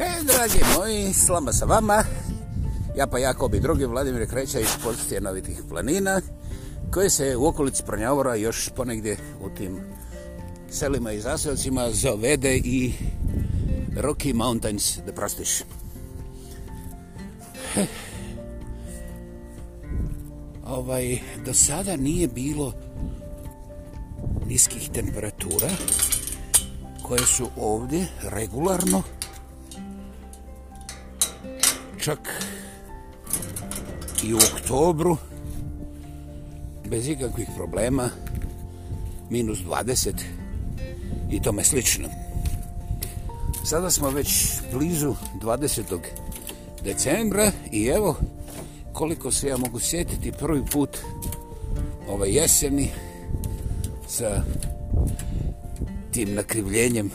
E, dragi moji, slama sa vama. Ja pa Jakob i drugi Vladimir Kreća iz pozicije novitih planina, koje se u okolici Pronjavora još ponegdje u tim selima i zaseocima zavede i Rocky Mountains the Prostiš. Ovaj, do sada nije bilo niskih temperatura koje su ovdje regularno čak i u oktobru bez ikakvih problema minus 20 i tome slično. Sada smo već blizu 20. decembra i evo koliko se ja mogu sjetiti prvi put ove jeseni sa tim nakrivljenjem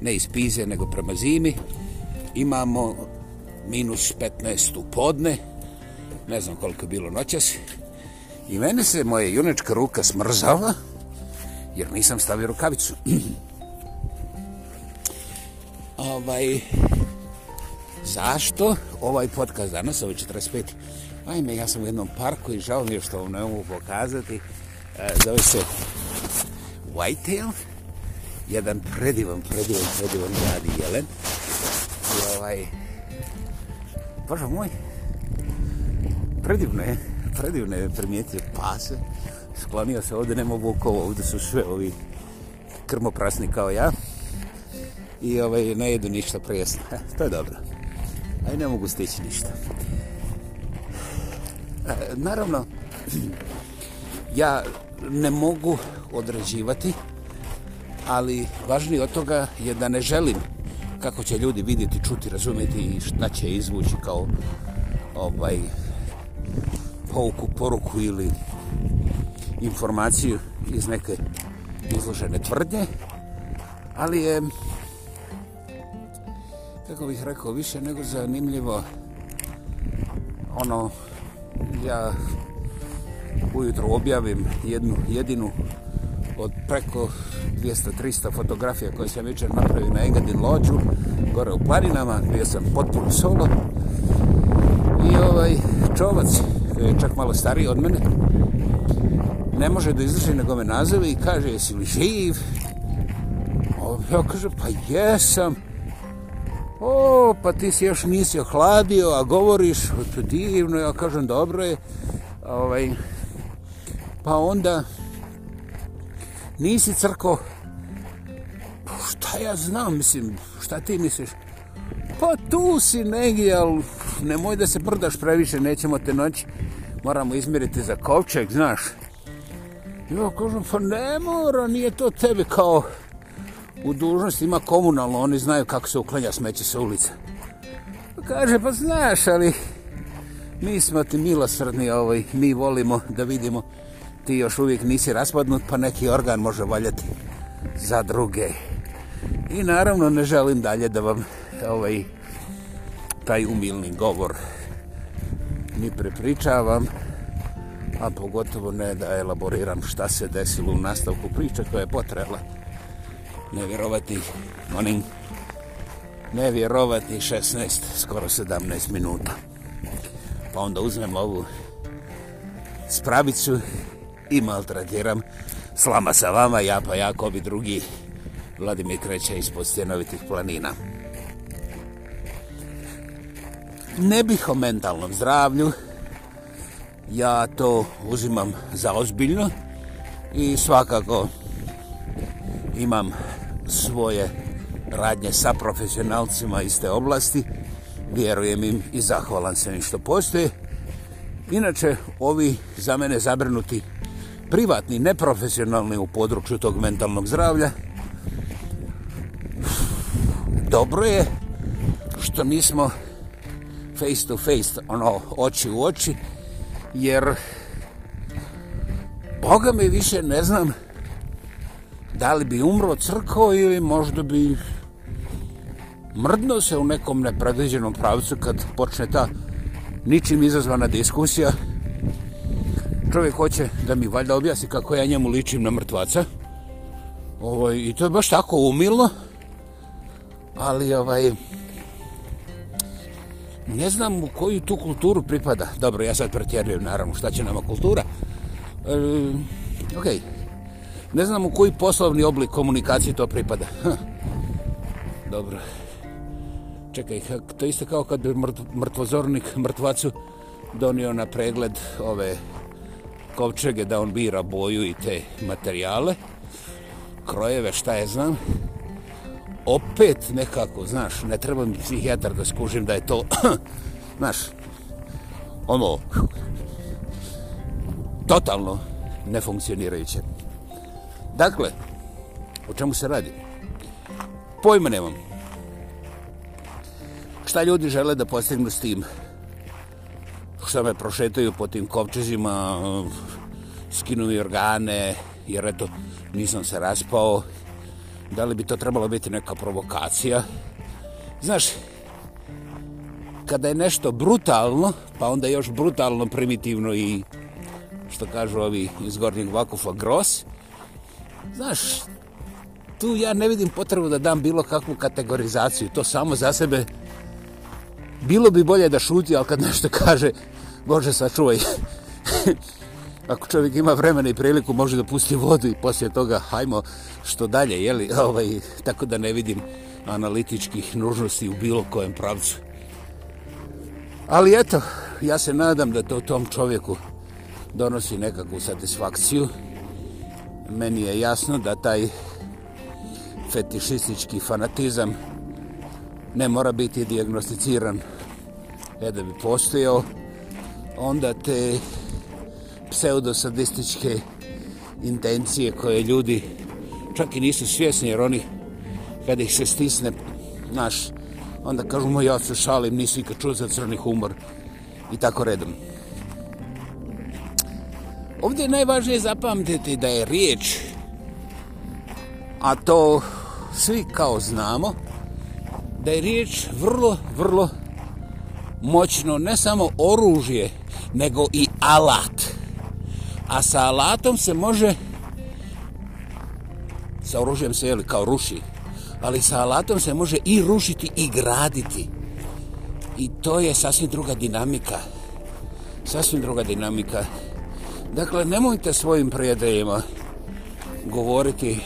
ne iz pize nego prema zimi imamo minus 15 u podne ne znam koliko je bilo noćas i mene se moja junička ruka smrzala jer nisam stavio rukavicu. Ovaj zašto ovaj podcast danas ovaj 45 ajme ja sam u jednom parku i žao mi je što vam ne mogu pokazati. E, zove se Whitetail jedan predivan, predivan, predivan mladi jelen. I ovaj Bože moj. Predivno je predivno je primijetio pase. Sklonio se ovdje nema vukova ovdje su sve ovi krmoprasni kao ja. I ovaj, ne jedu ništa prijesno. To je dobro. Aj ne mogu stići ništa. E, naravno ja ne mogu određivati ali važnije od toga je da ne želim kako će ljudi vidjeti, čuti, razumjeti i šta će izvući kao ovaj pouku, poruku ili informaciju iz neke izložene tvrdnje ali je kako bih rekao više nego zanimljivo ono ja ujutro objavim jednu jedinu od preko 200-300 fotografija koje sam večer napravio na Engadin lođu gore u planinama, gdje sam potpuno solo. I ovaj čovac koji je čak malo stariji od mene ne može da izdrži nego me nazove i kaže jesi li živ? Ja kaže pa jesam. O pa ti si još nisi ohladio a govoriš to divno. Ja kažem dobro je. Ovaj, pa onda nisi crko? Pa šta ja znam mislim šta ti misliš? Pa tu si negdje ali nemoj da se brdaš previše nećemo te noći moramo izmiriti za kovčeg znaš. Ja kažem pa ne mora nije to tebe kao u dužnosti ima komunalno oni znaju kako se uklanja smeće sa ulica pa kaže pa znaš ali mi smo ti milosrdni ovaj, mi volimo da vidimo ti još uvijek nisi raspadnut, pa neki organ može valjati za druge. I naravno ne želim dalje da vam ovaj, taj umilni govor ni prepričavam, a pogotovo ne da elaboriram šta se desilo u nastavku priče koja je potrebna. nevjerovati onim nevjerovati 16, skoro 17 minuta. Pa onda uzmem ovu spravicu i maltratiram slama sa vama, ja pa ja, ko bi drugi Vladimir Kreća iz podstjenovitih planina. Ne bih o mentalnom zdravlju, ja to uzimam za ozbiljno i svakako imam svoje radnje sa profesionalcima iz te oblasti, vjerujem im i zahvalan se im što postoje. Inače, ovi za mene zabrnuti privatni, neprofesionalni u području tog mentalnog zdravlja. Dobro je što nismo face to face, ono, oči u oči, jer Boga mi više ne znam da li bi umro crko ili možda bi mrdno se u nekom nepredviđenom pravcu kad počne ta ničim izazvana diskusija čovjek hoće da mi valjda objasni kako ja njemu ličim na mrtvaca. Ovaj, I to je baš tako umilno. Ali ovaj, ne znam u koju tu kulturu pripada. Dobro, ja sad pretjerujem, naravno, šta će nama kultura. E, ok. Ne znam u koji poslovni oblik komunikacije to pripada. Ha. Dobro. Čekaj, to isto kao kad bi mrtvozornik mrtvacu donio na pregled ove kovčege da on bira boju i te materijale, krojeve, šta je znam. Opet nekako, znaš, ne treba mi psihijatar da skužim da je to, znaš, ono, totalno nefunkcionirajuće. Dakle, o čemu se radi? Pojma nemam. Šta ljudi žele da postignu s tim? Šta me prošetaju po tim kovčezima, skinu mi organe, jer eto, nisam se raspao. Da li bi to trebalo biti neka provokacija? Znaš, kada je nešto brutalno, pa onda još brutalno, primitivno i što kažu ovi iz Gornjeg Vakufa, gros, znaš, tu ja ne vidim potrebu da dam bilo kakvu kategorizaciju. To samo za sebe bilo bi bolje da šuti, ali kad nešto kaže, Bože, sačuvaj. Ako čovjek ima vremena i priliku, može da pusti vodu i poslije toga, hajmo što dalje, jeli? Ovaj, tako da ne vidim analitičkih nužnosti u bilo kojem pravcu. Ali eto, ja se nadam da to tom čovjeku donosi nekakvu satisfakciju. Meni je jasno da taj fetišistički fanatizam ne mora biti diagnosticiran e da bi postojao. Onda te pseudosadističke intencije koje ljudi čak i nisu svjesni jer oni kada ih se stisne naš onda kažu mu ja se šalim nisi nikad čuo za crni humor. I tako redom. Ovdje je najvažnije zapamtiti da je riječ a to svi kao znamo da je riječ vrlo, vrlo moćno, ne samo oružje, nego i alat. A sa alatom se može, sa oružjem se jeli kao ruši, ali sa alatom se može i rušiti i graditi. I to je sasvim druga dinamika. Sasvim druga dinamika. Dakle, nemojte svojim prijateljima govoriti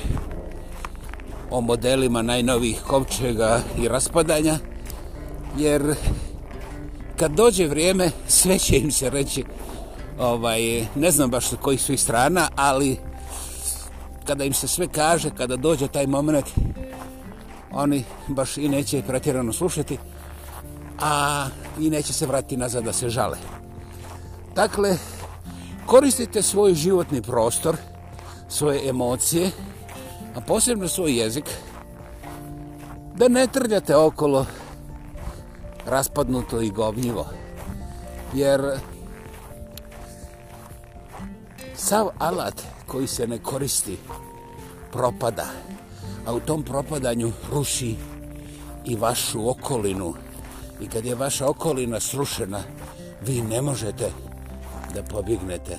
o modelima najnovih kovčega i raspadanja, jer kad dođe vrijeme, sve će im se reći, ovaj, ne znam baš sa kojih svih strana, ali kada im se sve kaže, kada dođe taj moment, oni baš i neće pretjerano slušati, a i neće se vratiti nazad da se žale. Dakle, koristite svoj životni prostor, svoje emocije, a posebno svoj jezik, da ne trljate okolo raspadnuto i govnjivo. Jer sav alat koji se ne koristi propada, a u tom propadanju ruši i vašu okolinu. I kad je vaša okolina srušena, vi ne možete da pobjegnete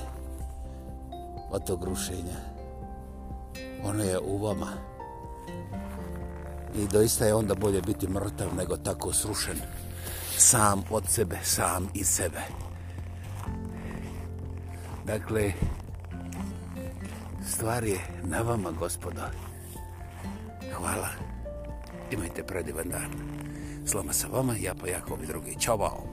od tog rušenja ono je u vama. I doista je onda bolje biti mrtav nego tako srušen. Sam od sebe, sam iz sebe. Dakle, stvar je na vama, gospodo. Hvala. Imajte predivan dan. Sloma sa vama, ja pa Jakov drugi. Ćao, bao.